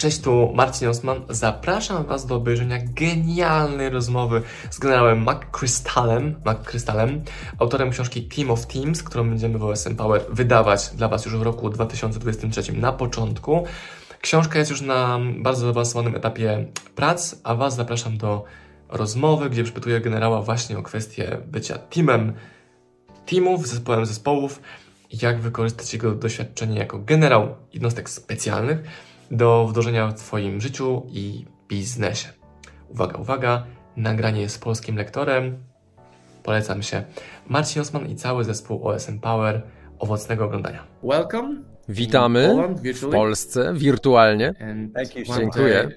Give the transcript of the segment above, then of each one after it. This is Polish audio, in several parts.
Cześć, tu Marcin Osman. Zapraszam Was do obejrzenia genialnej rozmowy z generałem McChrystalem, McChrystalem, autorem książki Team of Teams, którą będziemy w OSM Power wydawać dla Was już w roku 2023 na początku. Książka jest już na bardzo zaawansowanym etapie prac, a Was zapraszam do rozmowy, gdzie przypytuję generała właśnie o kwestię bycia teamem teamów, zespołem zespołów, jak wykorzystać jego doświadczenie jako generał jednostek specjalnych do wdrożenia w Twoim życiu i biznesie. Uwaga, uwaga, nagranie jest z polskim lektorem. Polecam się. Marcin Osman i cały zespół OSM Power. Owocnego oglądania. Welcome. Witamy w Polsce wirtualnie, Dziękuję.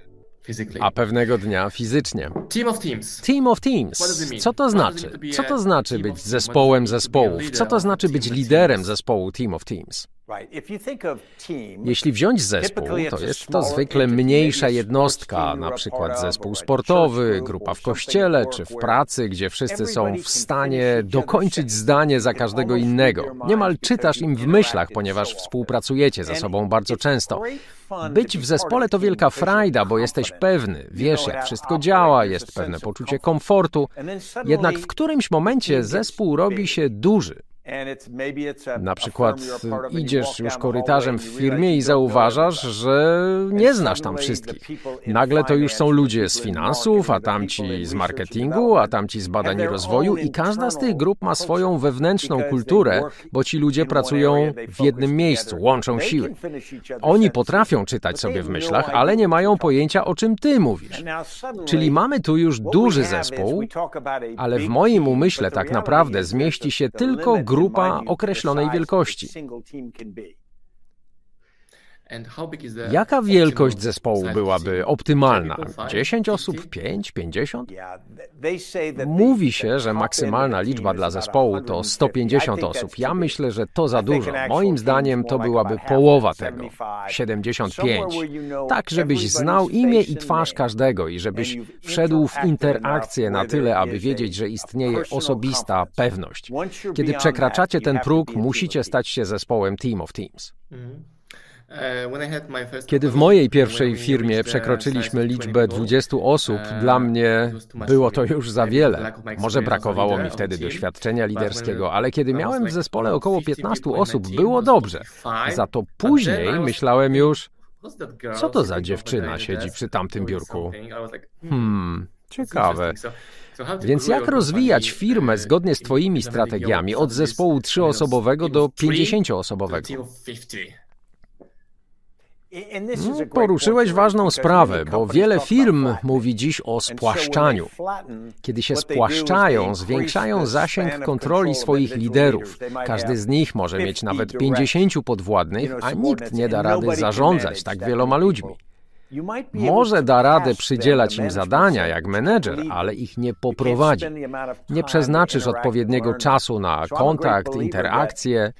a pewnego dnia fizycznie. Team of Teams. Team of Teams. Co to znaczy? Co to znaczy być zespołem zespołów? Co to znaczy być liderem zespołu Team of Teams? Jeśli wziąć zespół, to jest to zwykle mniejsza jednostka, na przykład zespół sportowy, grupa w kościele czy w pracy, gdzie wszyscy są w stanie dokończyć zdanie za każdego innego. Niemal czytasz im w myślach, ponieważ współpracujecie ze sobą bardzo często. Być w zespole to wielka frajda, bo jesteś pewny, wiesz jak wszystko działa, jest pewne poczucie komfortu. Jednak w którymś momencie zespół robi się duży. Na przykład idziesz już korytarzem w firmie i zauważasz, że nie znasz tam wszystkich. Nagle to już są ludzie z finansów, a tamci z marketingu, a tamci z badań i rozwoju i każda z tych grup ma swoją wewnętrzną kulturę, bo ci ludzie pracują w jednym miejscu, łączą siły. Oni potrafią czytać sobie w myślach, ale nie mają pojęcia o czym ty mówisz. Czyli mamy tu już duży zespół, ale w moim umyśle tak naprawdę zmieści się tylko grupa grupa określonej wielkości. Jaka wielkość zespołu byłaby optymalna? 10 osób, 5, 50? Mówi się, że maksymalna liczba dla zespołu to 150 osób. Ja myślę, że to za dużo. Moim zdaniem to byłaby połowa tego 75. Tak, żebyś znał imię i twarz każdego i żebyś wszedł w interakcję na tyle, aby wiedzieć, że istnieje osobista pewność. Kiedy przekraczacie ten próg, musicie stać się zespołem Team of Teams. Uh, Kiedy w mojej pierwszej firmie przekroczyliśmy liczbę 20 osób, uh, dla mnie było to już za wiele. Może brakowało mi wtedy doświadczenia liderskiego, ale kiedy miałem w zespole około 15 osób, było dobrze. Za to później myślałem już, co to za dziewczyna siedzi przy tamtym biurku? Hmm, hmm ciekawe. Więc jak rozwijać firmę zgodnie z Twoimi strategiami od zespołu trzyosobowego do 50-osobowego? No, poruszyłeś ważną sprawę, bo wiele firm mówi dziś o spłaszczaniu. Kiedy się spłaszczają, zwiększają zasięg kontroli swoich liderów. Każdy z nich może mieć nawet 50 podwładnych, a nikt nie da rady zarządzać tak wieloma ludźmi. Może da radę przydzielać im zadania jak menedżer, ale ich nie poprowadzi. Nie przeznaczysz odpowiedniego czasu na kontakt, interakcje.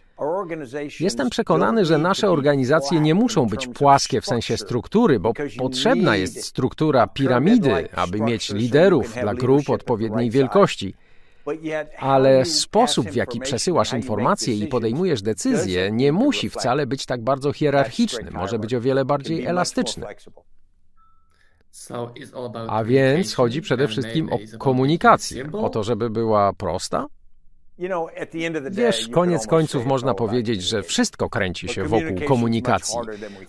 Jestem przekonany, że nasze organizacje nie muszą być płaskie w sensie struktury, bo potrzebna jest struktura piramidy, aby mieć liderów dla grup odpowiedniej wielkości. Ale sposób, w jaki przesyłasz informacje i podejmujesz decyzje, nie musi wcale być tak bardzo hierarchiczny, może być o wiele bardziej elastyczny. A więc chodzi przede wszystkim o komunikację, o to, żeby była prosta, Wiesz, koniec końców można powiedzieć, że wszystko kręci się wokół komunikacji.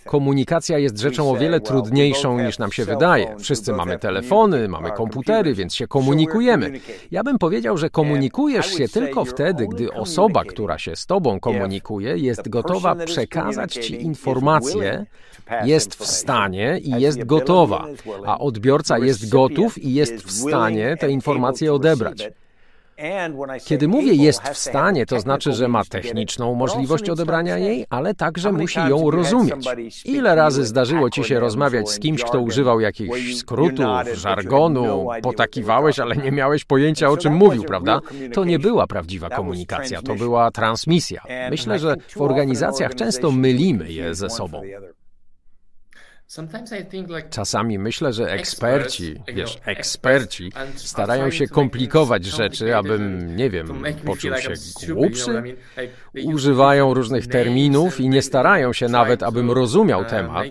Komunikacja jest rzeczą o wiele trudniejszą niż nam się wydaje. Wszyscy mamy telefony, mamy komputery, więc się komunikujemy. Ja bym powiedział, że komunikujesz się tylko wtedy, gdy osoba, która się z tobą komunikuje, jest gotowa przekazać ci informacje, jest w stanie i jest gotowa, a odbiorca jest gotów i jest w stanie te informacje odebrać. Kiedy mówię jest w stanie, to znaczy, że ma techniczną możliwość odebrania jej, ale także musi ją rozumieć. Ile razy zdarzyło ci się rozmawiać z kimś, kto używał jakichś skrótów, żargonu, potakiwałeś, ale nie miałeś pojęcia o czym mówił, prawda? To nie była prawdziwa komunikacja, to była transmisja. Myślę, że w organizacjach często mylimy je ze sobą. Czasami myślę, że eksperci, wiesz, eksperci starają się komplikować rzeczy, abym, nie wiem, poczuł się głupszy. Używają różnych terminów i nie starają się nawet, abym rozumiał temat.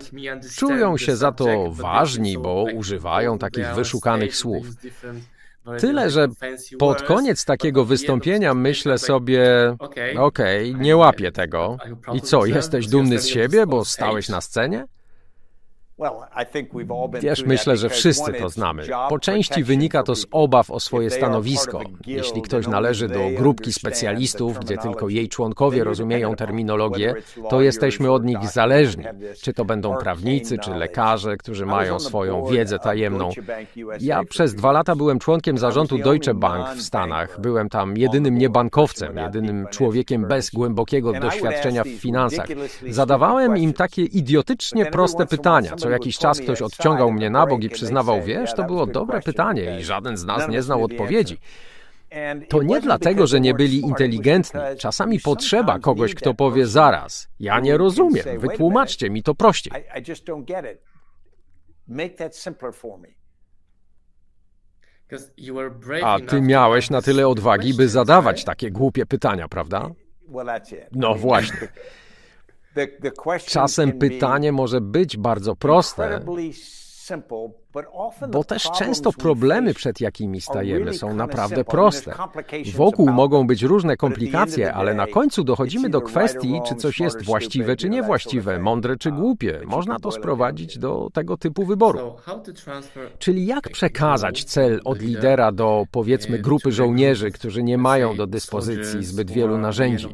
Czują się za to ważni, bo używają takich wyszukanych słów. Tyle, że pod koniec takiego wystąpienia myślę sobie, okej, okay, nie łapię tego. I co, jesteś dumny z siebie, bo stałeś na scenie? Wiesz, myślę, że wszyscy to znamy. Po części wynika to z obaw o swoje stanowisko. Jeśli ktoś należy do grupki specjalistów, gdzie tylko jej członkowie rozumieją terminologię, to jesteśmy od nich zależni. Czy to będą prawnicy, czy lekarze, którzy mają swoją wiedzę tajemną. Ja przez dwa lata byłem członkiem zarządu Deutsche Bank w Stanach. Byłem tam jedynym niebankowcem, jedynym człowiekiem bez głębokiego doświadczenia w finansach. Zadawałem im takie idiotycznie proste pytania, co jakiś czas ktoś odciągał mnie na bok i przyznawał, wiesz, to było dobre pytanie i żaden z nas nie znał odpowiedzi. To nie dlatego, że nie byli inteligentni. Czasami potrzeba kogoś, kto powie zaraz. Ja nie rozumiem, wytłumaczcie mi to prościej. A ty miałeś na tyle odwagi, by zadawać takie głupie pytania, prawda? No właśnie. Czasem pytanie może być bardzo proste, bo też często problemy, przed jakimi stajemy, są naprawdę proste. Wokół mogą być różne komplikacje, ale na końcu dochodzimy do kwestii, czy coś jest właściwe, czy niewłaściwe, mądre, czy głupie. Można to sprowadzić do tego typu wyboru. Czyli jak przekazać cel od lidera do, powiedzmy, grupy żołnierzy, którzy nie mają do dyspozycji zbyt wielu narzędzi?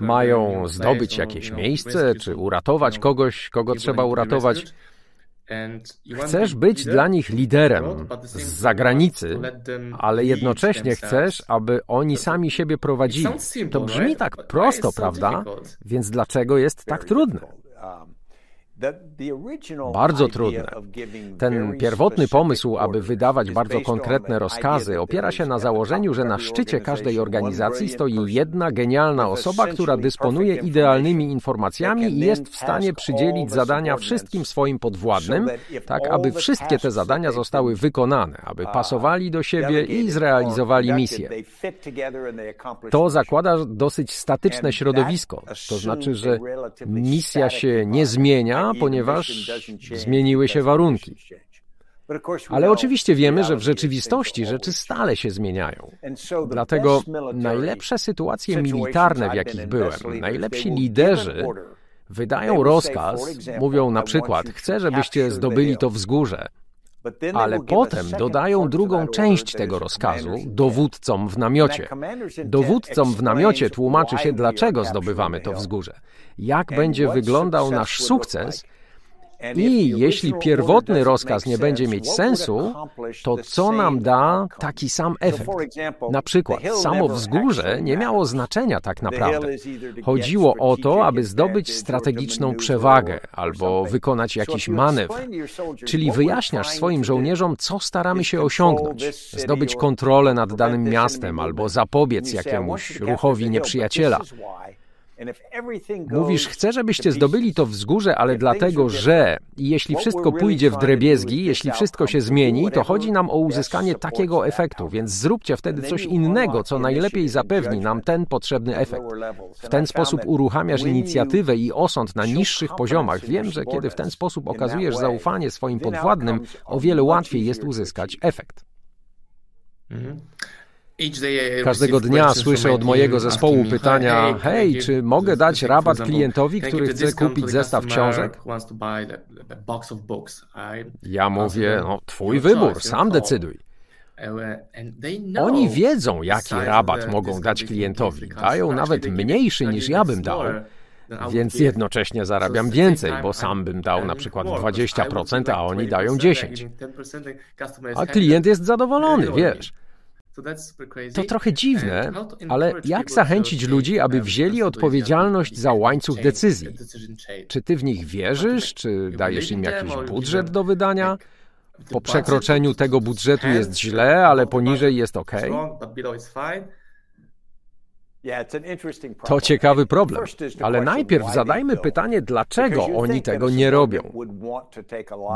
Mają zdobyć jakieś miejsce, czy uratować kogoś, kogo trzeba uratować. Chcesz być dla nich liderem z zagranicy, ale jednocześnie chcesz, aby oni sami siebie prowadzili. To brzmi tak prosto, prawda? Więc dlaczego jest tak trudne? Bardzo trudne. Ten pierwotny pomysł, aby wydawać bardzo konkretne rozkazy, opiera się na założeniu, że na szczycie każdej organizacji stoi jedna genialna osoba, która dysponuje idealnymi informacjami i jest w stanie przydzielić zadania wszystkim swoim podwładnym, tak aby wszystkie te zadania zostały wykonane, aby pasowali do siebie i zrealizowali misję. To zakłada dosyć statyczne środowisko, to znaczy, że misja się nie zmienia, ponieważ zmieniły się warunki. Ale oczywiście wiemy, że w rzeczywistości rzeczy stale się zmieniają. Dlatego najlepsze sytuacje militarne, w jakich byłem, najlepsi liderzy wydają rozkaz, mówią na przykład: Chcę, żebyście zdobyli to wzgórze. Ale potem dodają drugą część tego rozkazu dowódcom w namiocie. Dowódcom w namiocie tłumaczy się, dlaczego zdobywamy to wzgórze, jak będzie wyglądał nasz sukces i jeśli pierwotny rozkaz nie będzie mieć sensu, to co nam da taki sam efekt? Na przykład, samo wzgórze nie miało znaczenia tak naprawdę. Chodziło o to, aby zdobyć strategiczną przewagę albo wykonać jakiś manewr. Czyli wyjaśniasz swoim żołnierzom, co staramy się osiągnąć. Zdobyć kontrolę nad danym miastem albo zapobiec jakiemuś ruchowi nieprzyjaciela. Mówisz, chcę, żebyście zdobyli to wzgórze, ale dlatego, że jeśli wszystko pójdzie w drebiezgi, jeśli wszystko się zmieni, to chodzi nam o uzyskanie takiego efektu, więc zróbcie wtedy coś innego, co najlepiej zapewni nam ten potrzebny efekt. W ten sposób uruchamiasz inicjatywę i osąd na niższych poziomach. Wiem, że kiedy w ten sposób okazujesz zaufanie swoim podwładnym, o wiele łatwiej jest uzyskać efekt. Mhm. Każdego dnia słyszę od mojego zespołu pytania: Hej, czy mogę dać rabat klientowi, który chce kupić zestaw książek? Ja mówię: No, twój wybór, sam decyduj. Uh, Oni wiedzą, jaki rabat mogą dać klientowi. Dają nawet mniejszy niż ja bym dał. Więc jednocześnie zarabiam więcej, bo sam bym dał na przykład 20%, a oni dają 10%. A klient jest zadowolony, wiesz. To trochę dziwne, ale jak zachęcić ludzi, aby wzięli odpowiedzialność za łańcuch decyzji? Czy ty w nich wierzysz? Czy dajesz im jakiś budżet do wydania? Po przekroczeniu tego budżetu jest źle, ale poniżej jest ok? To ciekawy problem, ale najpierw zadajmy pytanie, dlaczego oni tego nie robią.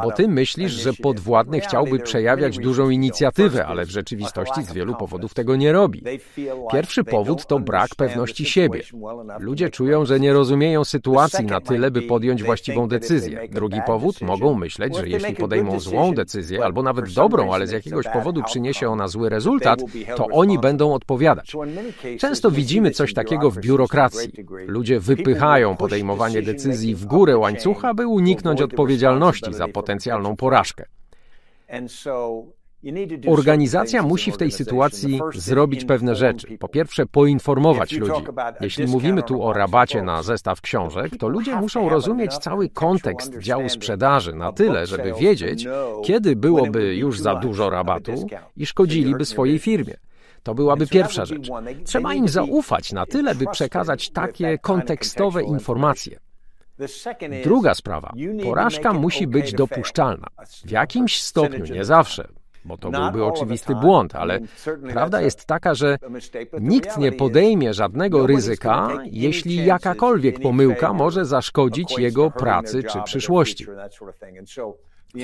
Bo ty myślisz, że podwładny chciałby przejawiać dużą inicjatywę, ale w rzeczywistości z wielu powodów tego nie robi. Pierwszy powód to brak pewności siebie. Ludzie czują, że nie rozumieją sytuacji na tyle, by podjąć właściwą decyzję. Drugi powód mogą myśleć, że jeśli podejmą złą decyzję, albo nawet dobrą, ale z jakiegoś powodu przyniesie ona zły rezultat, to oni będą odpowiadać. Często widzimy, Widzimy coś takiego w biurokracji. Ludzie wypychają podejmowanie decyzji w górę łańcucha, by uniknąć odpowiedzialności za potencjalną porażkę. Organizacja musi w tej sytuacji zrobić pewne rzeczy. Po pierwsze, poinformować ludzi. Jeśli mówimy tu o rabacie na zestaw książek, to ludzie muszą rozumieć cały kontekst działu sprzedaży na tyle, żeby wiedzieć, kiedy byłoby już za dużo rabatu i szkodziliby swojej firmie. To byłaby pierwsza rzecz. Trzeba im zaufać na tyle, by przekazać takie kontekstowe informacje. Druga sprawa. Porażka musi być dopuszczalna. W jakimś stopniu, nie zawsze, bo to byłby oczywisty błąd, ale prawda jest taka, że nikt nie podejmie żadnego ryzyka, jeśli jakakolwiek pomyłka może zaszkodzić jego pracy czy przyszłości.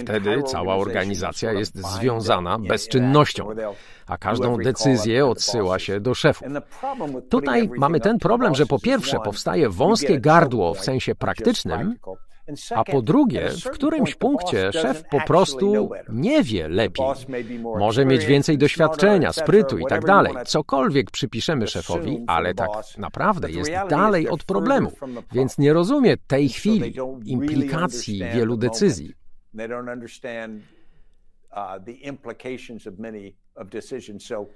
Wtedy cała organizacja jest związana bezczynnością, a każdą decyzję odsyła się do szefu. Tutaj mamy ten problem, że po pierwsze powstaje wąskie gardło w sensie praktycznym, a po drugie, w którymś punkcie szef po prostu nie wie lepiej. Może mieć więcej doświadczenia, sprytu i tak dalej. Cokolwiek przypiszemy szefowi, ale tak naprawdę jest dalej od problemu, więc nie rozumie tej chwili implikacji wielu decyzji. They don't understand uh, the implications of many of decisions. So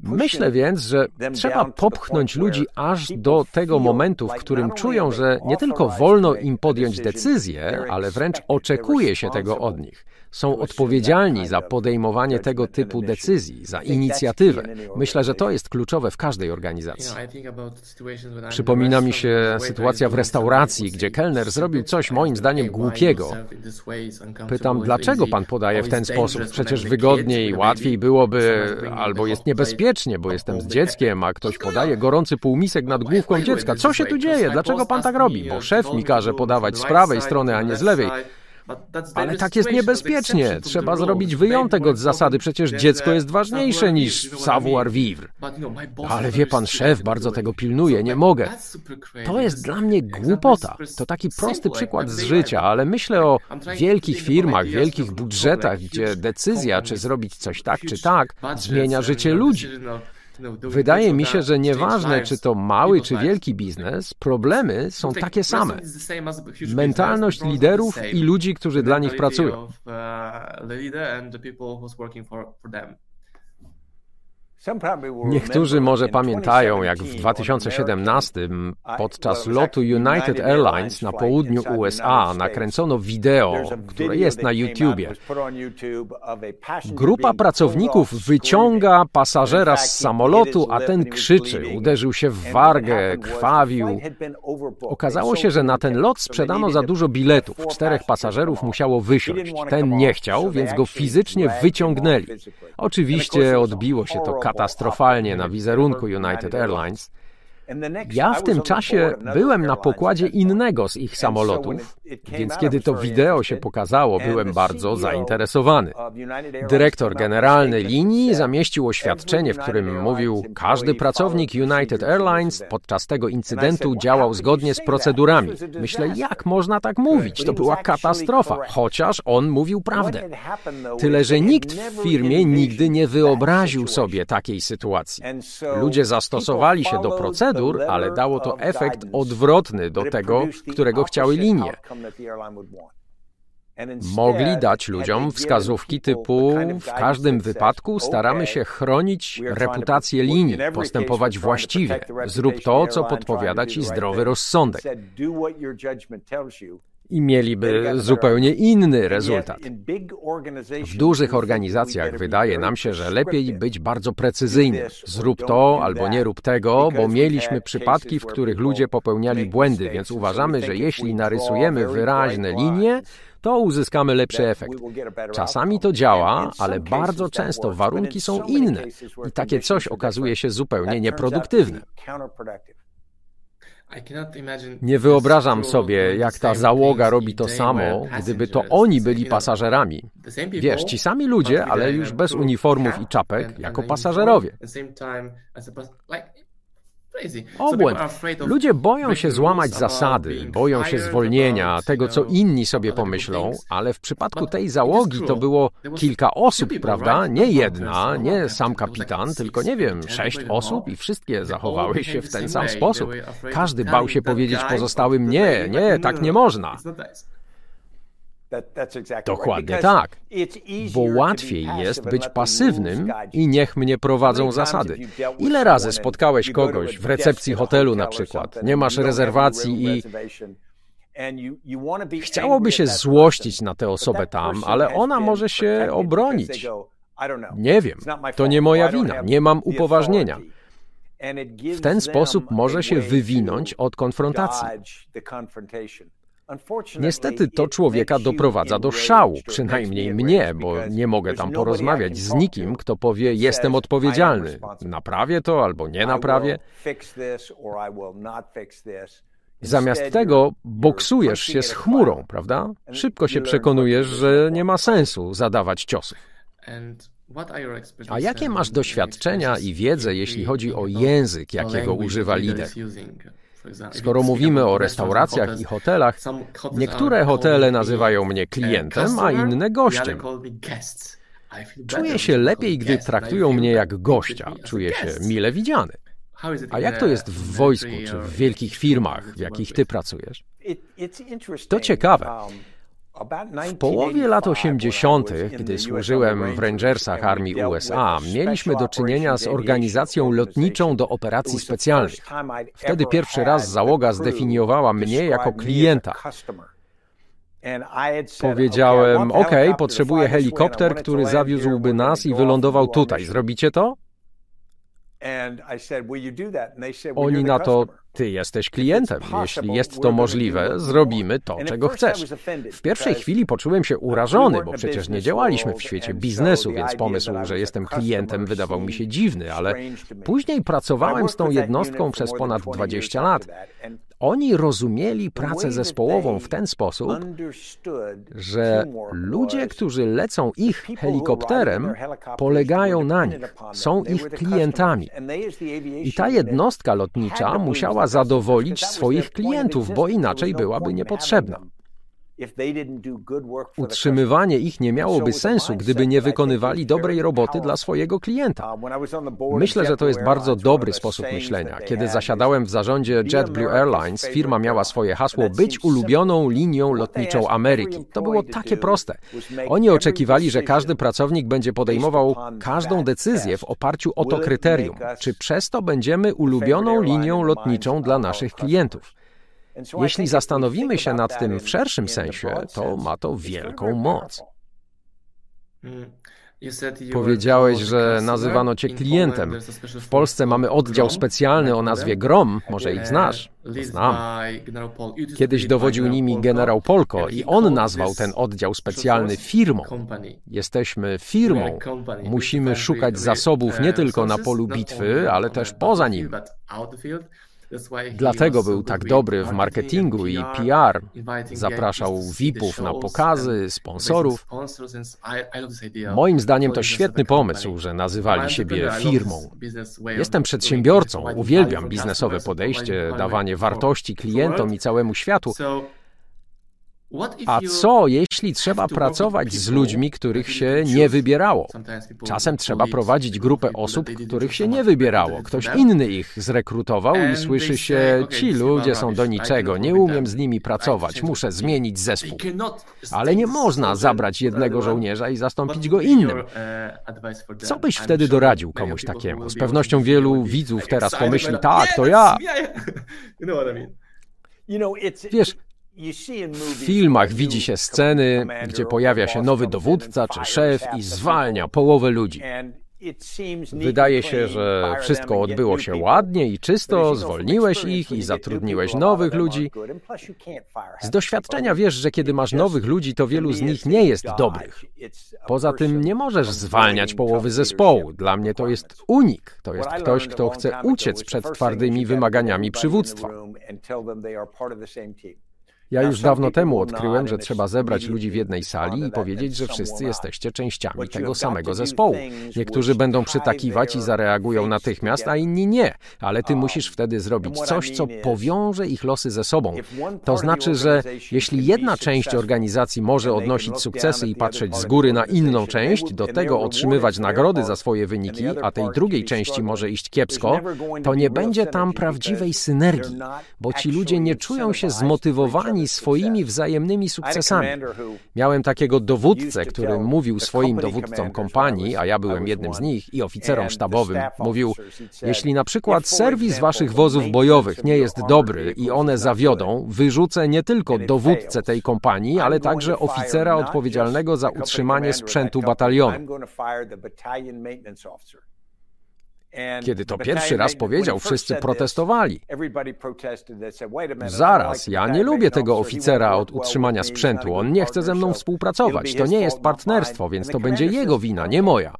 Myślę więc, że trzeba popchnąć ludzi aż do tego momentu, w którym czują, że nie tylko wolno im podjąć decyzję, ale wręcz oczekuje się tego od nich są odpowiedzialni za podejmowanie tego typu decyzji, za inicjatywę. Myślę, że to jest kluczowe w każdej organizacji. Przypomina mi się sytuacja w restauracji, gdzie kelner zrobił coś moim zdaniem głupiego. Pytam, dlaczego pan podaje w ten sposób? Przecież wygodniej, łatwiej byłoby, albo jest niebezpiecznie, bo jestem z dzieckiem, a ktoś podaje gorący półmisek nad główką dziecka. Co się tu dzieje? Dlaczego pan tak robi? Bo szef mi każe podawać z prawej strony, a nie z lewej. Ale tak jest niebezpiecznie. Trzeba zrobić wyjątek od zasady. Przecież dziecko jest ważniejsze niż savoir vivre. Ale wie pan, szef bardzo tego pilnuje. Nie mogę. To jest dla mnie głupota. To taki prosty przykład z życia, ale myślę o wielkich firmach, wielkich budżetach, gdzie decyzja, czy zrobić coś tak, czy tak, zmienia życie ludzi. Wydaje mi się, że nieważne, czy to mały, czy wielki biznes, problemy są takie same. Mentalność liderów i ludzi, którzy dla nich pracują. Niektórzy może pamiętają, jak w 2017 podczas lotu United Airlines na południu USA nakręcono wideo, które jest na YouTubie. Grupa pracowników wyciąga pasażera z samolotu, a ten krzyczy, uderzył się w wargę, krwawił. Okazało się, że na ten lot sprzedano za dużo biletów. Czterech pasażerów musiało wysiąść. Ten nie chciał, więc go fizycznie wyciągnęli. Oczywiście odbiło się to katastrofalnie na wizerunku United Airlines, ja w tym czasie byłem na pokładzie innego z ich samolotów, więc kiedy to wideo się pokazało, byłem bardzo zainteresowany. Dyrektor generalny linii zamieścił oświadczenie, w którym mówił, każdy pracownik United Airlines podczas tego incydentu działał zgodnie z procedurami. Myślę, jak można tak mówić? To była katastrofa, chociaż on mówił prawdę. Tyle, że nikt w firmie nigdy nie wyobraził sobie takiej sytuacji. Ludzie zastosowali się do procedur, procedur, ale dało to efekt odwrotny do tego, którego chciały linie. Mogli dać ludziom wskazówki typu w każdym wypadku staramy się chronić reputację linii, postępować właściwie, zrób to, co podpowiada ci zdrowy rozsądek. I mieliby zupełnie inny rezultat. W dużych organizacjach wydaje nam się, że lepiej być bardzo precyzyjnym. Zrób to albo nie rób tego, bo mieliśmy przypadki, w których ludzie popełniali błędy, więc uważamy, że jeśli narysujemy wyraźne linie, to uzyskamy lepszy efekt. Czasami to działa, ale bardzo często warunki są inne i takie coś okazuje się zupełnie nieproduktywne. Nie wyobrażam sobie, jak ta załoga robi to samo, gdyby to oni byli pasażerami. Wiesz, ci sami ludzie, ale już bez uniformów i czapek, jako pasażerowie. Obłęd. Ludzie boją się złamać zasady, boją się zwolnienia, tego co inni sobie pomyślą, ale w przypadku tej załogi to było kilka osób, prawda? Nie jedna, nie sam kapitan, tylko nie wiem, sześć osób i wszystkie zachowały się w ten sam sposób. Każdy bał się powiedzieć pozostałym nie, nie, tak nie można. Dokładnie tak. Bo łatwiej jest być pasywnym i niech mnie prowadzą zasady. Ile razy spotkałeś kogoś w recepcji hotelu na przykład, nie masz rezerwacji i chciałoby się złościć na tę osobę tam, ale ona może się obronić. Nie wiem, to nie moja wina, nie mam upoważnienia. W ten sposób może się wywinąć od konfrontacji. Niestety to człowieka doprowadza do szału, przynajmniej mnie, bo nie mogę tam porozmawiać z nikim, kto powie: Jestem odpowiedzialny. Naprawię to albo nie naprawię. Zamiast tego boksujesz się z chmurą, prawda? Szybko się przekonujesz, że nie ma sensu zadawać ciosów. A jakie masz doświadczenia i wiedzę, jeśli chodzi o język, jakiego używa lider? Skoro mówimy o restauracjach i hotelach, niektóre hotele nazywają mnie klientem, a inne gościem. Czuję się lepiej, gdy traktują mnie jak gościa. Czuję się mile widziany. A jak to jest w wojsku czy w wielkich firmach, w jakich ty pracujesz? To ciekawe. W połowie lat 80., gdy służyłem w Rangersach Armii USA, mieliśmy do czynienia z organizacją lotniczą do operacji specjalnych. Wtedy pierwszy raz załoga zdefiniowała mnie jako klienta. Powiedziałem: OK, potrzebuję helikopter, który zawiózłby nas i wylądował tutaj. Zrobicie to? Oni na to, ty jesteś klientem. Jeśli jest to możliwe, zrobimy to, czego chcesz. W pierwszej chwili poczułem się urażony, bo przecież nie działaliśmy w świecie biznesu, więc pomysł, że jestem klientem, wydawał mi się dziwny, ale później pracowałem z tą jednostką przez ponad 20 lat. Oni rozumieli pracę zespołową w ten sposób, że ludzie, którzy lecą ich helikopterem, polegają na nich, są ich klientami. I ta jednostka lotnicza musiała zadowolić swoich klientów, bo inaczej byłaby niepotrzebna. Utrzymywanie ich nie miałoby sensu, gdyby nie wykonywali dobrej roboty dla swojego klienta. Uh, Myślę, że to jest bardzo dobry sposób myślenia. Kiedy zasiadałem w zarządzie JetBlue Airlines, firma miała swoje hasło być ulubioną linią lotniczą Ameryki. To było takie proste. Oni oczekiwali, że każdy pracownik będzie podejmował każdą decyzję w oparciu o to kryterium, czy przez to będziemy ulubioną linią lotniczą dla naszych klientów. Jeśli zastanowimy się nad tym w szerszym sensie, to ma to wielką moc. Powiedziałeś, że nazywano cię klientem. W Polsce mamy oddział specjalny o nazwie GROM, może ich znasz? Znam. Kiedyś dowodził nimi generał Polko i on nazwał ten oddział specjalny firmą. Jesteśmy firmą. Musimy szukać zasobów nie tylko na polu bitwy, ale też poza nim. Dlatego był tak dobry w marketingu i PR. Zapraszał VIP-ów na pokazy, sponsorów. Moim zdaniem to świetny pomysł, że nazywali siebie firmą. Jestem przedsiębiorcą, uwielbiam biznesowe podejście, dawanie wartości klientom i całemu światu. A co, jeśli trzeba pracować z ludźmi, których się nie wybierało? Czasem trzeba prowadzić grupę osób, których się nie wybierało. Ktoś inny ich zrekrutował i słyszy się, ci ludzie są do niczego, nie umiem z nimi pracować, muszę zmienić zespół. Ale nie można zabrać jednego żołnierza i zastąpić go innym. Uh, co byś wtedy doradził komuś takiemu? Z pewnością wielu widzów teraz pomyśli, tak, to ja. Wiesz, W filmach widzi się sceny, gdzie pojawia się nowy dowódca czy szef i zwalnia połowę ludzi. Wydaje się, że wszystko odbyło się ładnie i czysto, zwolniłeś ich i zatrudniłeś nowych ludzi. Z doświadczenia wiesz, że kiedy masz nowych ludzi, to wielu z nich nie jest dobrych. Poza tym nie możesz zwalniać połowy zespołu. Dla mnie to jest unik. To jest ktoś, kto chce uciec przed twardymi wymaganiami przywództwa. Ja już dawno temu odkryłem, że trzeba zebrać ludzi w jednej sali i powiedzieć, że wszyscy jesteście częściami tego samego zespołu. Niektórzy będą przytakiwać i zareagują natychmiast, a inni nie, ale ty musisz wtedy zrobić coś, co powiąże ich losy ze sobą. To znaczy, że jeśli jedna część organizacji może odnosić sukcesy i patrzeć z góry na inną część, do tego otrzymywać nagrody za swoje wyniki, a tej drugiej części może iść kiepsko, to nie będzie tam prawdziwej synergii, bo ci ludzie nie czują się zmotywowani swoimi wzajemnymi sukcesami. Miałem takiego dowódcę, który mówił swoim dowódcom kompanii, a ja byłem jednym z nich, i oficerom sztabowym, mówił, jeśli na przykład serwis waszych wozów bojowych nie jest dobry i one zawiodą, wyrzucę nie tylko dowódcę tej kompanii, ale także oficera odpowiedzialnego za utrzymanie sprzętu batalionu. Kiedy to pierwszy raz powiedział, wszyscy protestowali. Zaraz, ja nie lubię tego oficera od utrzymania sprzętu. On nie chce ze mną współpracować. To nie jest partnerstwo, więc to będzie jego wina, nie moja.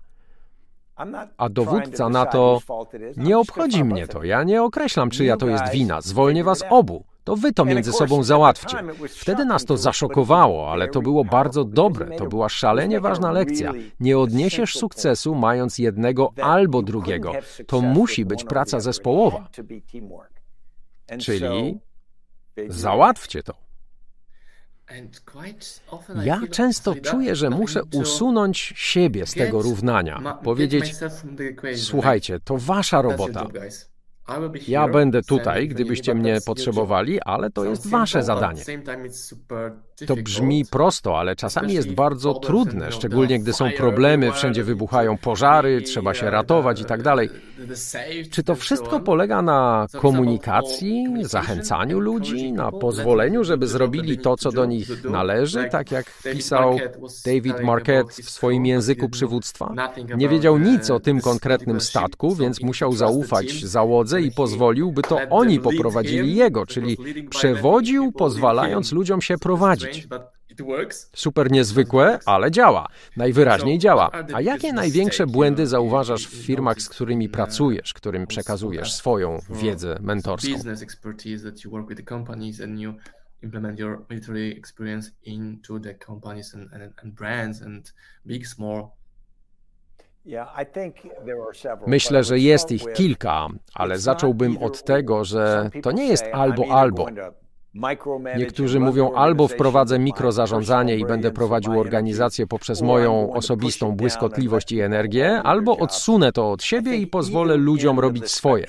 A dowódca na to, nie obchodzi mnie to, ja nie określam, czyja to jest wina, zwolnię was obu. To wy to między sobą załatwcie. Wtedy nas to zaszokowało, ale to było bardzo dobre. To była szalenie ważna lekcja. Nie odniesiesz sukcesu mając jednego albo drugiego. To musi być praca zespołowa. Czyli załatwcie to. Ja często czuję, że muszę usunąć siebie z tego równania, powiedzieć: Słuchajcie, to wasza robota. Ja będę tutaj, gdybyście mnie potrzebowali, ale to jest wasze zadanie. To brzmi prosto, ale czasami jest bardzo trudne, szczególnie gdy są problemy, wszędzie wybuchają pożary, trzeba się ratować i tak dalej. Czy to wszystko polega na komunikacji, zachęcaniu ludzi, na pozwoleniu, żeby zrobili to, co do nich należy, tak jak pisał David Marquette w swoim języku przywództwa? Nie wiedział nic o tym konkretnym statku, więc musiał zaufać załodze i pozwolił, by to oni poprowadzili jego, czyli przewodził, pozwalając ludziom się prowadzić. Super niezwykłe, ale działa. Najwyraźniej działa. A jakie największe błędy zauważasz w firmach, z którymi pracujesz, którym przekazujesz swoją wiedzę mentorską? implement your military experience into the companies and, and, and brands and big, small. Myślę, że jest ich kilka, ale zacząłbym od tego, że to nie jest albo albo. Niektórzy mówią albo wprowadzę mikrozarządzanie i będę prowadził organizację poprzez moją osobistą błyskotliwość i energię, albo odsunę to od siebie i pozwolę ludziom robić swoje.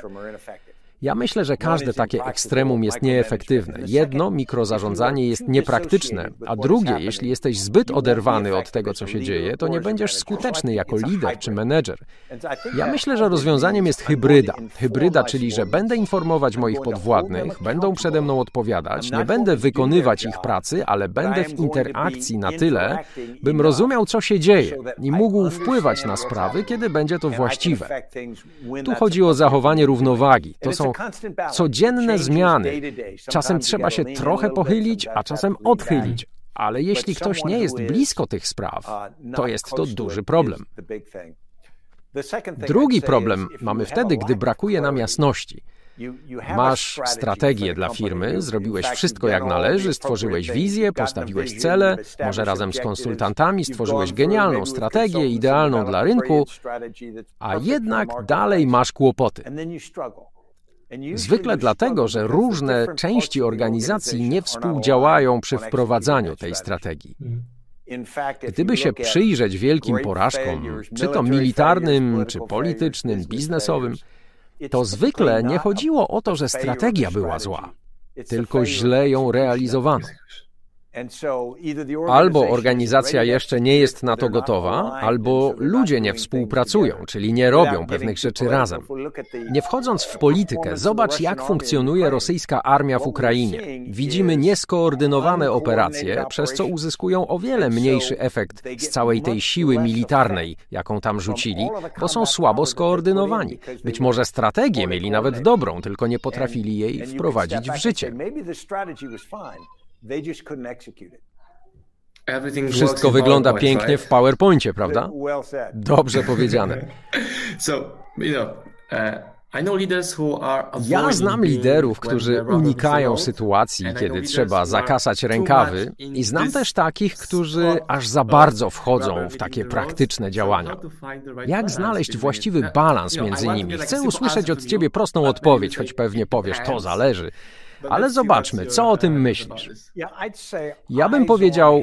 Ja myślę, że każde takie ekstremum jest nieefektywne. Jedno, mikrozarządzanie jest niepraktyczne, a drugie, jeśli jesteś zbyt oderwany od tego, co się dzieje, to nie będziesz skuteczny jako lider czy menedżer. Ja myślę, że rozwiązaniem jest hybryda. Hybryda, czyli że będę informować moich podwładnych, będą przede mną odpowiadać, nie będę wykonywać ich pracy, ale będę w interakcji na tyle, bym rozumiał, co się dzieje i mógł wpływać na sprawy, kiedy będzie to właściwe. Tu chodzi o zachowanie równowagi. To są codzienne zmiany. Czasem trzeba się trochę pochylić, a czasem odchylić. Ale jeśli ktoś nie jest blisko tych spraw, uh, to jest to duży problem. Drugi problem mamy wtedy, gdy brakuje nam jasności. Masz strategię dla firmy, zrobiłeś wszystko jak należy, stworzyłeś wizję, postawiłeś cele, może razem z konsultantami stworzyłeś genialną strategię, idealną dla rynku, a jednak dalej masz kłopoty. Zwykle dlatego, że różne części organizacji nie współdziałają przy wprowadzaniu tej strategii. Gdyby się przyjrzeć wielkim porażkom, czy to militarnym, czy politycznym, biznesowym, to zwykle nie chodziło o to, że strategia była zła, tylko źle ją realizowano. Albo organizacja jeszcze nie jest na to gotowa, albo ludzie nie współpracują, czyli nie robią pewnych rzeczy razem. Nie wchodząc w politykę, zobacz jak funkcjonuje rosyjska armia w Ukrainie. Widzimy nieskoordynowane operacje, przez co uzyskują o wiele mniejszy efekt z całej tej siły militarnej, jaką tam rzucili, bo są słabo skoordynowani. Być może strategię mieli nawet dobrą, tylko nie potrafili jej wprowadzić w życie. Wszystko wygląda pięknie w PowerPoincie, prawda? Dobrze powiedziane. Uh, ja znam liderów, którzy unikają sytuacji, kiedy trzeba zakasać rękawy, i znam też takich, którzy aż za bardzo wchodzą w takie praktyczne działania. Jak znaleźć właściwy balans między nimi? Chcę usłyszeć od ciebie prostą odpowiedź, choć pewnie powiesz, to zależy. Ale zobaczmy, co o tym myślisz. Ja bym powiedział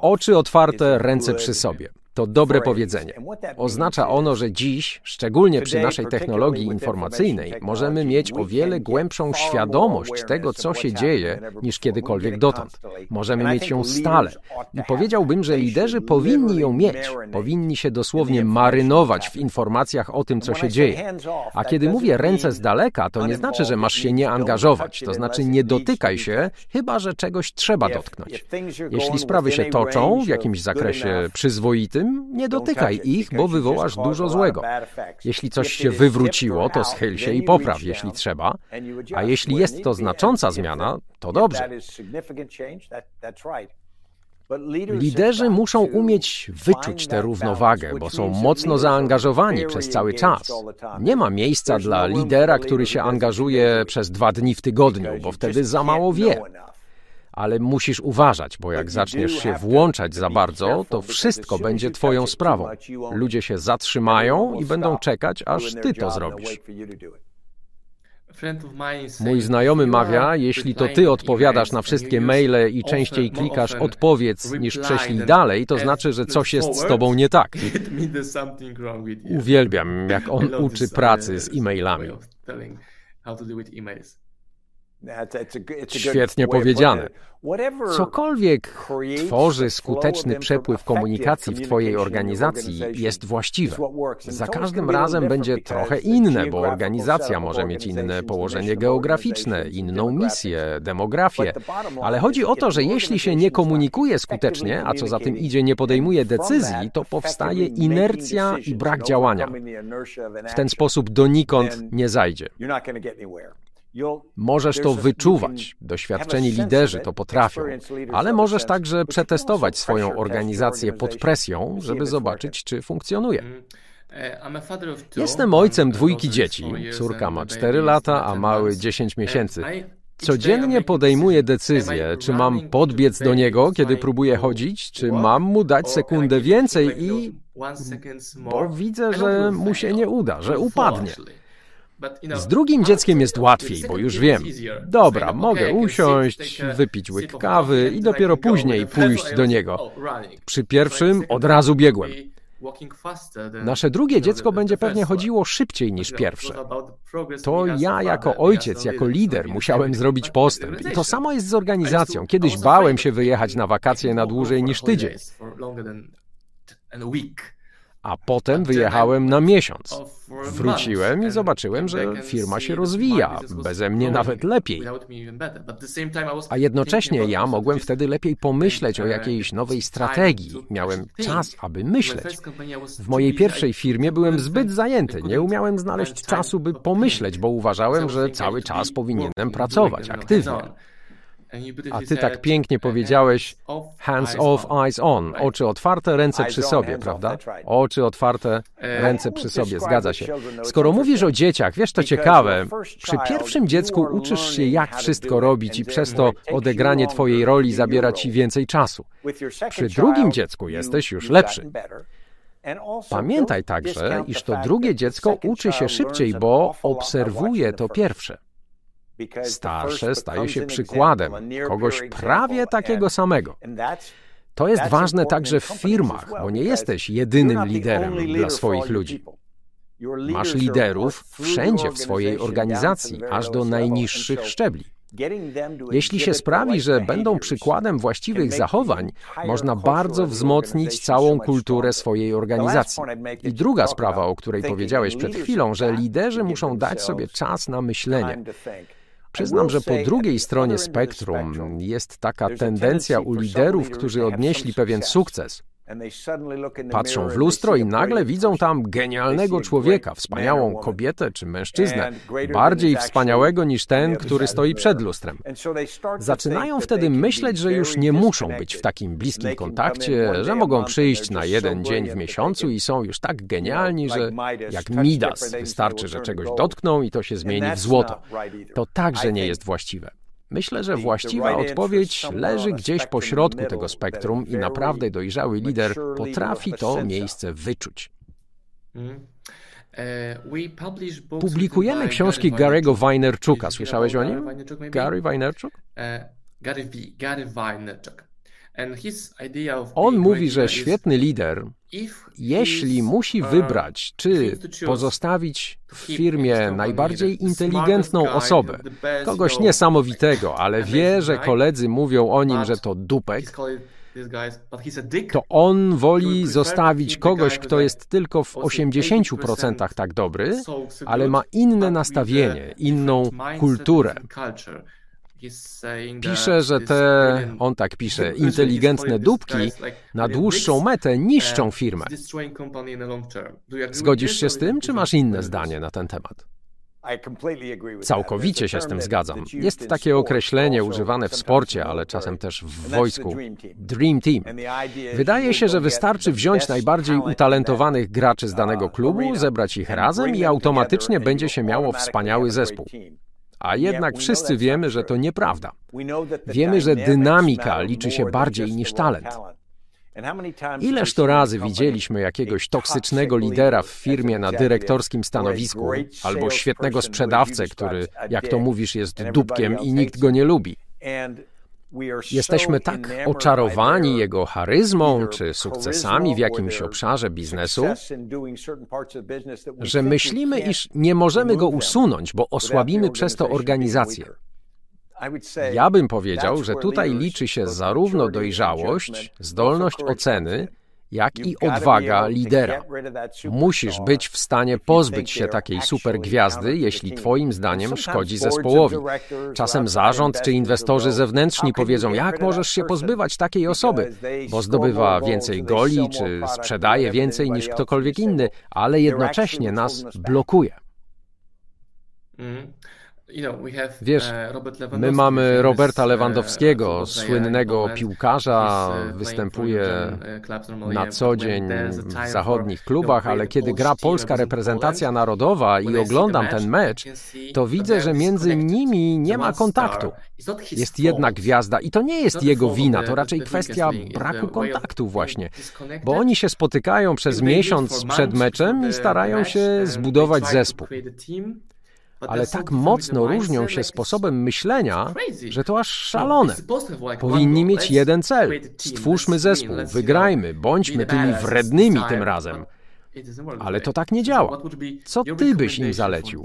oczy otwarte, ręce przy sobie. To dobre powiedzenie. Oznacza ono, że dziś, szczególnie przy naszej technologii informacyjnej, możemy mieć o wiele głębszą świadomość tego, co się dzieje, niż kiedykolwiek dotąd. Możemy mieć ją stale. I powiedziałbym, że liderzy powinni ją mieć. Powinni się dosłownie marynować w informacjach o tym, co się dzieje. A kiedy mówię ręce z daleka, to nie znaczy, że masz się nie angażować. To znaczy nie dotykaj się, chyba że czegoś trzeba dotknąć. Jeśli sprawy się toczą w jakimś zakresie przyzwoitym, tym nie dotykaj ich, bo wywołasz dużo złego. Jeśli coś się wywróciło, to schyl się i popraw, jeśli trzeba, a jeśli jest to znacząca zmiana, to dobrze. Liderzy muszą umieć wyczuć tę równowagę, bo są mocno zaangażowani przez cały czas. Nie ma miejsca dla lidera, który się angażuje przez dwa dni w tygodniu, bo wtedy za mało wie ale musisz uważać, bo jak zaczniesz się włączać za bardzo, to wszystko będzie Twoją sprawą. Ludzie się zatrzymają i będą czekać, aż Ty to zrobisz. Mój znajomy mawia, jeśli to ty odpowiadasz na wszystkie maile i częściej klikasz odpowiedz niż prześlij dalej, to znaczy, że coś jest z tobą nie tak. Uwielbiam, jak on uczy pracy z e-mailami. Świetnie powiedziane. Cokolwiek tworzy skuteczny przepływ komunikacji w Twojej organizacji jest właściwe. Za każdym razem będzie trochę inne, bo organizacja może mieć inne położenie geograficzne, inną misję, demografię. Ale chodzi o to, że jeśli się nie komunikuje skutecznie, a co za tym idzie, nie podejmuje decyzji, to powstaje inercja i brak działania. W ten sposób donikąd nie zajdzie. Możesz to wyczuwać. Doświadczeni liderzy to potrafią, ale możesz także przetestować swoją organizację pod presją, żeby zobaczyć, czy funkcjonuje. Mm, e, Jestem ojcem dwójki dzieci. Córka ma 4 lata, a mały 10 miesięcy. Codziennie podejmuję decyzję, czy mam podbiec do niego, kiedy próbuje chodzić, czy mam mu dać sekundę więcej i. bo widzę, że mu się nie uda, że upadnie. Z drugim dzieckiem jest łatwiej, bo już wiem. Dobra, mogę usiąść, wypić łyk kawy i dopiero później pójść do niego. Oh, Przy pierwszym od razu biegłem. Nasze drugie dziecko będzie pewnie chodziło szybciej niż pierwsze. To ja jako ojciec, jako lider musiałem zrobić postęp. I to samo jest z organizacją. Kiedyś bałem się wyjechać na wakacje na dłużej niż tydzień a potem wyjechałem na miesiąc. Wróciłem i zobaczyłem, że firma się rozwija, beze mnie nawet lepiej. A jednocześnie ja mogłem wtedy lepiej pomyśleć o jakiejś nowej strategii. Miałem czas, aby myśleć. W mojej pierwszej firmie byłem zbyt zajęty, nie umiałem znaleźć czasu, by pomyśleć, bo uważałem, że cały czas powinienem pracować aktywnie. A ty tak pięknie powiedziałeś hands off, eyes on. Oczy otwarte, ręce przy sobie, prawda? Oczy otwarte, ręce przy sobie, zgadza się. Skoro mówisz o dzieciach, wiesz, to ciekawe. Przy pierwszym dziecku uczysz się, jak wszystko robić i przez to odegranie twojej roli zabiera ci więcej czasu. Przy drugim dziecku jesteś już lepszy. Pamiętaj także, iż to drugie dziecko uczy się szybciej, bo obserwuje to pierwsze. Starsze staje się przykładem kogoś prawie takiego samego. To jest ważne także w firmach, bo nie jesteś jedynym liderem dla swoich ludzi. Masz liderów wszędzie w swojej organizacji, aż do najniższych szczebli. Jeśli się sprawi, że będą przykładem właściwych zachowań, można bardzo wzmocnić całą kulturę swojej organizacji. I druga sprawa, o której powiedziałeś przed chwilą, że liderzy muszą dać sobie czas na myślenie. Przyznam, że po drugiej stronie spektrum jest taka tendencja u liderów, którzy odnieśli pewien sukces. Patrzą w lustro i nagle widzą tam genialnego człowieka, wspaniałą kobietę czy mężczyznę, bardziej wspaniałego niż ten, który stoi przed lustrem. Zaczynają wtedy myśleć, że już nie muszą być w takim bliskim kontakcie, że mogą przyjść na jeden dzień w miesiącu i są już tak genialni, że jak Midas, wystarczy, że czegoś dotkną i to się zmieni w złoto. To także nie jest właściwe. Myślę, że właściwa odpowiedź leży gdzieś po środku tego spektrum i naprawdę dojrzały lider potrafi to miejsce wyczuć. Mm. E, Publikujemy książki Gary'ego Wajnerczuka. Słyszałeś o nim? Gary Wajnerczuk? E, Gary Vaynerchuk. On mówi, że świetny lider, jeśli musi wybrać, czy pozostawić w firmie najbardziej inteligentną osobę, kogoś niesamowitego, ale wie, że koledzy mówią o nim, że to dupek, to on woli zostawić kogoś, kto jest tylko w 80% tak dobry, ale ma inne nastawienie, inną kulturę. Pisze, że te, on tak pisze, inteligentne dupki na dłuższą metę niszczą firmę. Zgodzisz się z tym, czy masz inne zdanie na ten temat? Całkowicie się z tym zgadzam. Jest takie określenie używane w sporcie, ale czasem też w wojsku Dream Team. Wydaje się, że wystarczy wziąć najbardziej utalentowanych graczy z danego klubu, zebrać ich razem i automatycznie będzie się miało wspaniały zespół. A jednak wszyscy wiemy, że to nieprawda. Wiemy, że dynamika liczy się bardziej niż talent. Ileż to razy widzieliśmy jakiegoś toksycznego lidera w firmie na dyrektorskim stanowisku, albo świetnego sprzedawcę, który, jak to mówisz, jest dupkiem i nikt go nie lubi. Jesteśmy tak oczarowani jego charyzmą czy sukcesami w jakimś obszarze biznesu, że myślimy, iż nie możemy go usunąć, bo osłabimy przez to organizację. Ja bym powiedział, że tutaj liczy się zarówno dojrzałość, zdolność oceny, jak i odwaga lidera. Musisz być w stanie pozbyć się takiej supergwiazdy, jeśli Twoim zdaniem szkodzi zespołowi. Czasem zarząd czy inwestorzy zewnętrzni powiedzą, jak możesz się pozbywać takiej osoby, bo zdobywa więcej goli czy sprzedaje więcej niż ktokolwiek inny, ale jednocześnie nas blokuje. Mm. Wiesz, uh, my mamy Roberta uh, Lewandowskiego, słynnego piłkarza, uh, występuje na co dzień w zachodnich klubach, ale kiedy gra polska reprezentacja narodowa i oglądam ten mecz, to widzę, że między nimi nie ma kontaktu. Jest jedna gwiazda i to nie jest jego wina, to raczej kwestia braku kontaktu właśnie, bo oni się spotykają przez miesiąc przed meczem i starają się zbudować zespół ale tak mocno różnią się sposobem myślenia, że to aż szalone. Powinni mieć jeden cel. Stwórzmy zespół, wygrajmy, bądźmy tymi wrednymi tym razem. Ale to tak nie działa. Co ty byś im zalecił?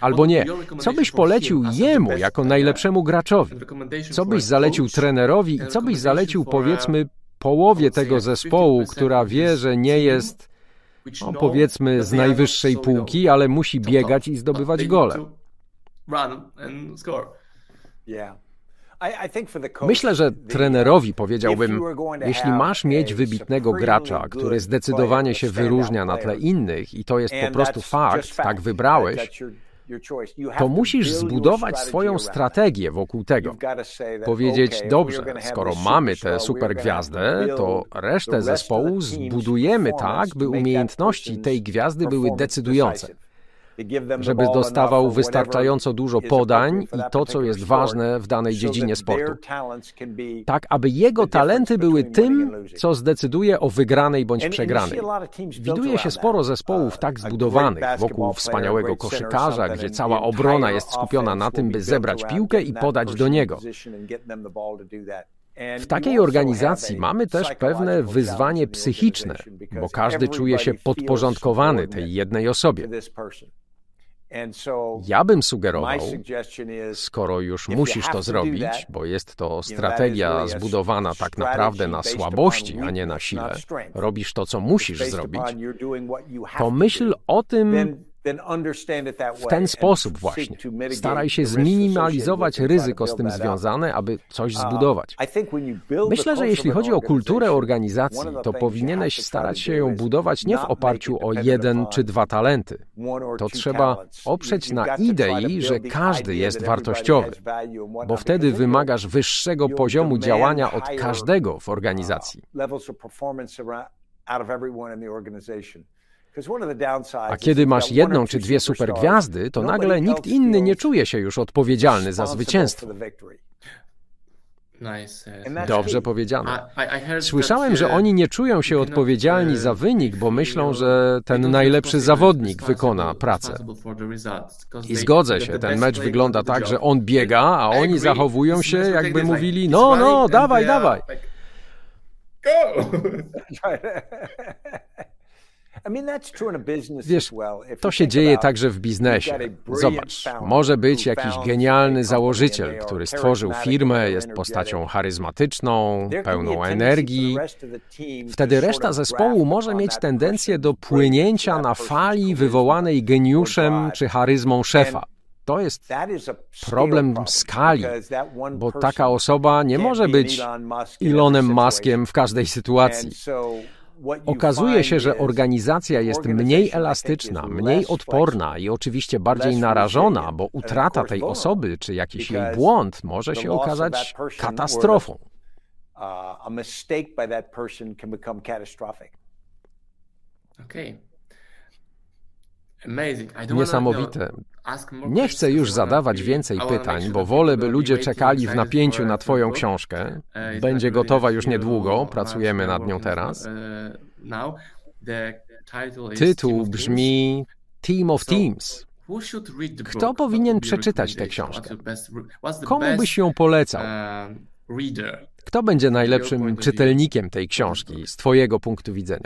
Albo nie, co byś polecił jemu jako najlepszemu graczowi? Co byś zalecił trenerowi i co byś zalecił powiedzmy połowie tego zespołu, która wie, że nie jest no, powiedzmy z najwyższej półki, ale musi biegać i zdobywać gole. Myślę, że trenerowi powiedziałbym, jeśli masz mieć wybitnego gracza, który zdecydowanie się wyróżnia na tle innych i to jest po prostu fakt, tak wybrałeś, to musisz zbudować swoją strategię wokół tego. Powiedzieć, dobrze, skoro mamy tę supergwiazdę, to resztę zespołu zbudujemy tak, by umiejętności tej gwiazdy były decydujące żeby dostawał wystarczająco dużo podań i to, co jest ważne w danej dziedzinie sportu. Tak, aby jego talenty były tym, co zdecyduje o wygranej bądź przegranej. Widuje się sporo zespołów tak zbudowanych wokół wspaniałego koszykarza, gdzie cała obrona jest skupiona na tym, by zebrać piłkę i podać do niego. W takiej organizacji mamy też pewne wyzwanie psychiczne, bo każdy czuje się podporządkowany tej jednej osobie. Ja bym sugerował, skoro już musisz to zrobić, bo jest to strategia zbudowana tak naprawdę na słabości, a nie na sile, robisz to, co musisz zrobić, to myśl o tym, w ten sposób właśnie. Staraj się zminimalizować ryzyko z tym związane, aby coś uh, zbudować. Myślę, że jeśli chodzi o kulturę organizacji, to powinieneś starać się ją budować nie w oparciu o jeden czy dwa talenty. To trzeba oprzeć na idei, że każdy jest wartościowy, bo wtedy wymagasz wyższego poziomu działania od każdego w organizacji. A kiedy masz jedną czy dwie supergwiazdy, to nagle nikt inny nie czuje się już odpowiedzialny za zwycięstwo. Dobrze powiedziane. Słyszałem, że oni nie czują się odpowiedzialni za wynik, bo myślą, że ten najlepszy zawodnik wykona pracę. I zgodzę się, ten mecz wygląda tak, że on biega, a oni zachowują się, jakby mówili: No, no, dawaj, dawaj. Go! Wiesz, to się dzieje także w biznesie. Zobacz, może być jakiś genialny założyciel, który stworzył firmę, jest postacią charyzmatyczną, pełną energii. Wtedy reszta zespołu może mieć tendencję do płynięcia na fali wywołanej geniuszem czy charyzmą szefa. To jest problem skali, bo taka osoba nie może być Elonem Muskiem w każdej sytuacji. Okazuje się, że organizacja jest mniej elastyczna, mniej odporna i oczywiście bardziej narażona, bo utrata tej osoby czy jakiś jej błąd może się okazać katastrofą. Niesamowite. Nie chcę już zadawać więcej pytań, bo wolę, by ludzie czekali w napięciu na Twoją książkę. Będzie gotowa już niedługo, pracujemy nad nią teraz. Tytuł brzmi Team of Teams. Kto powinien przeczytać tę książkę? Komu byś ją polecał? Kto będzie najlepszym czytelnikiem tej książki z Twojego punktu widzenia?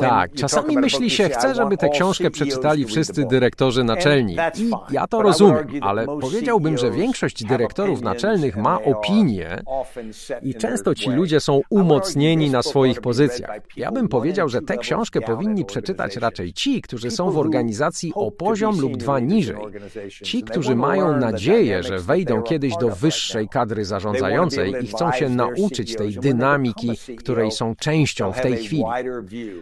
Tak, czasami myśli się, chcę, żeby tę książkę przeczytali wszyscy dyrektorzy naczelni. I ja to rozumiem, ale powiedziałbym, że większość dyrektorów naczelnych ma opinię i często ci ludzie są umocnieni na swoich pozycjach. Ja bym powiedział, że tę książkę powinni przeczytać raczej ci, którzy są w organizacji o poziom lub dwa niżej. Ci, którzy mają nadzieję, że wejdą kiedyś do wyższej kadry zarządzającej i chcą się nauczyć tej dynamiki, której są częścią w tej chwili.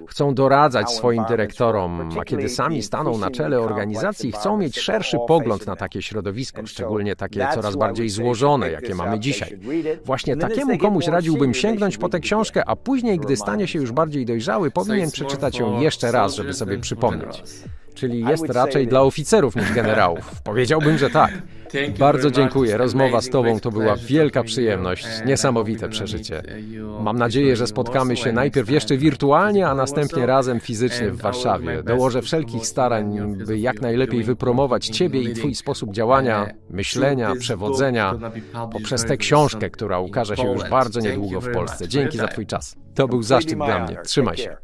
Chcą doradzać swoim dyrektorom, a kiedy sami staną na czele organizacji, chcą mieć szerszy pogląd na takie środowisko, szczególnie takie coraz bardziej złożone, jakie mamy dzisiaj. Właśnie takiemu komuś radziłbym sięgnąć po tę książkę, a później, gdy stanie się już bardziej dojrzały, powinien przeczytać ją jeszcze raz, żeby sobie przypomnieć. Czyli jest raczej dla oficerów niż generałów. Powiedziałbym, że tak. Bardzo dziękuję. Rozmowa z Tobą to była wielka przyjemność, niesamowite przeżycie. Mam nadzieję, że spotkamy się najpierw jeszcze wirtualnie, a następnie razem fizycznie w Warszawie. Dołożę wszelkich starań, by jak najlepiej wypromować Ciebie i Twój sposób działania, myślenia, przewodzenia poprzez tę książkę, która ukaże się już bardzo niedługo w Polsce. Dzięki za Twój czas. To był zaszczyt dla mnie. Trzymaj się.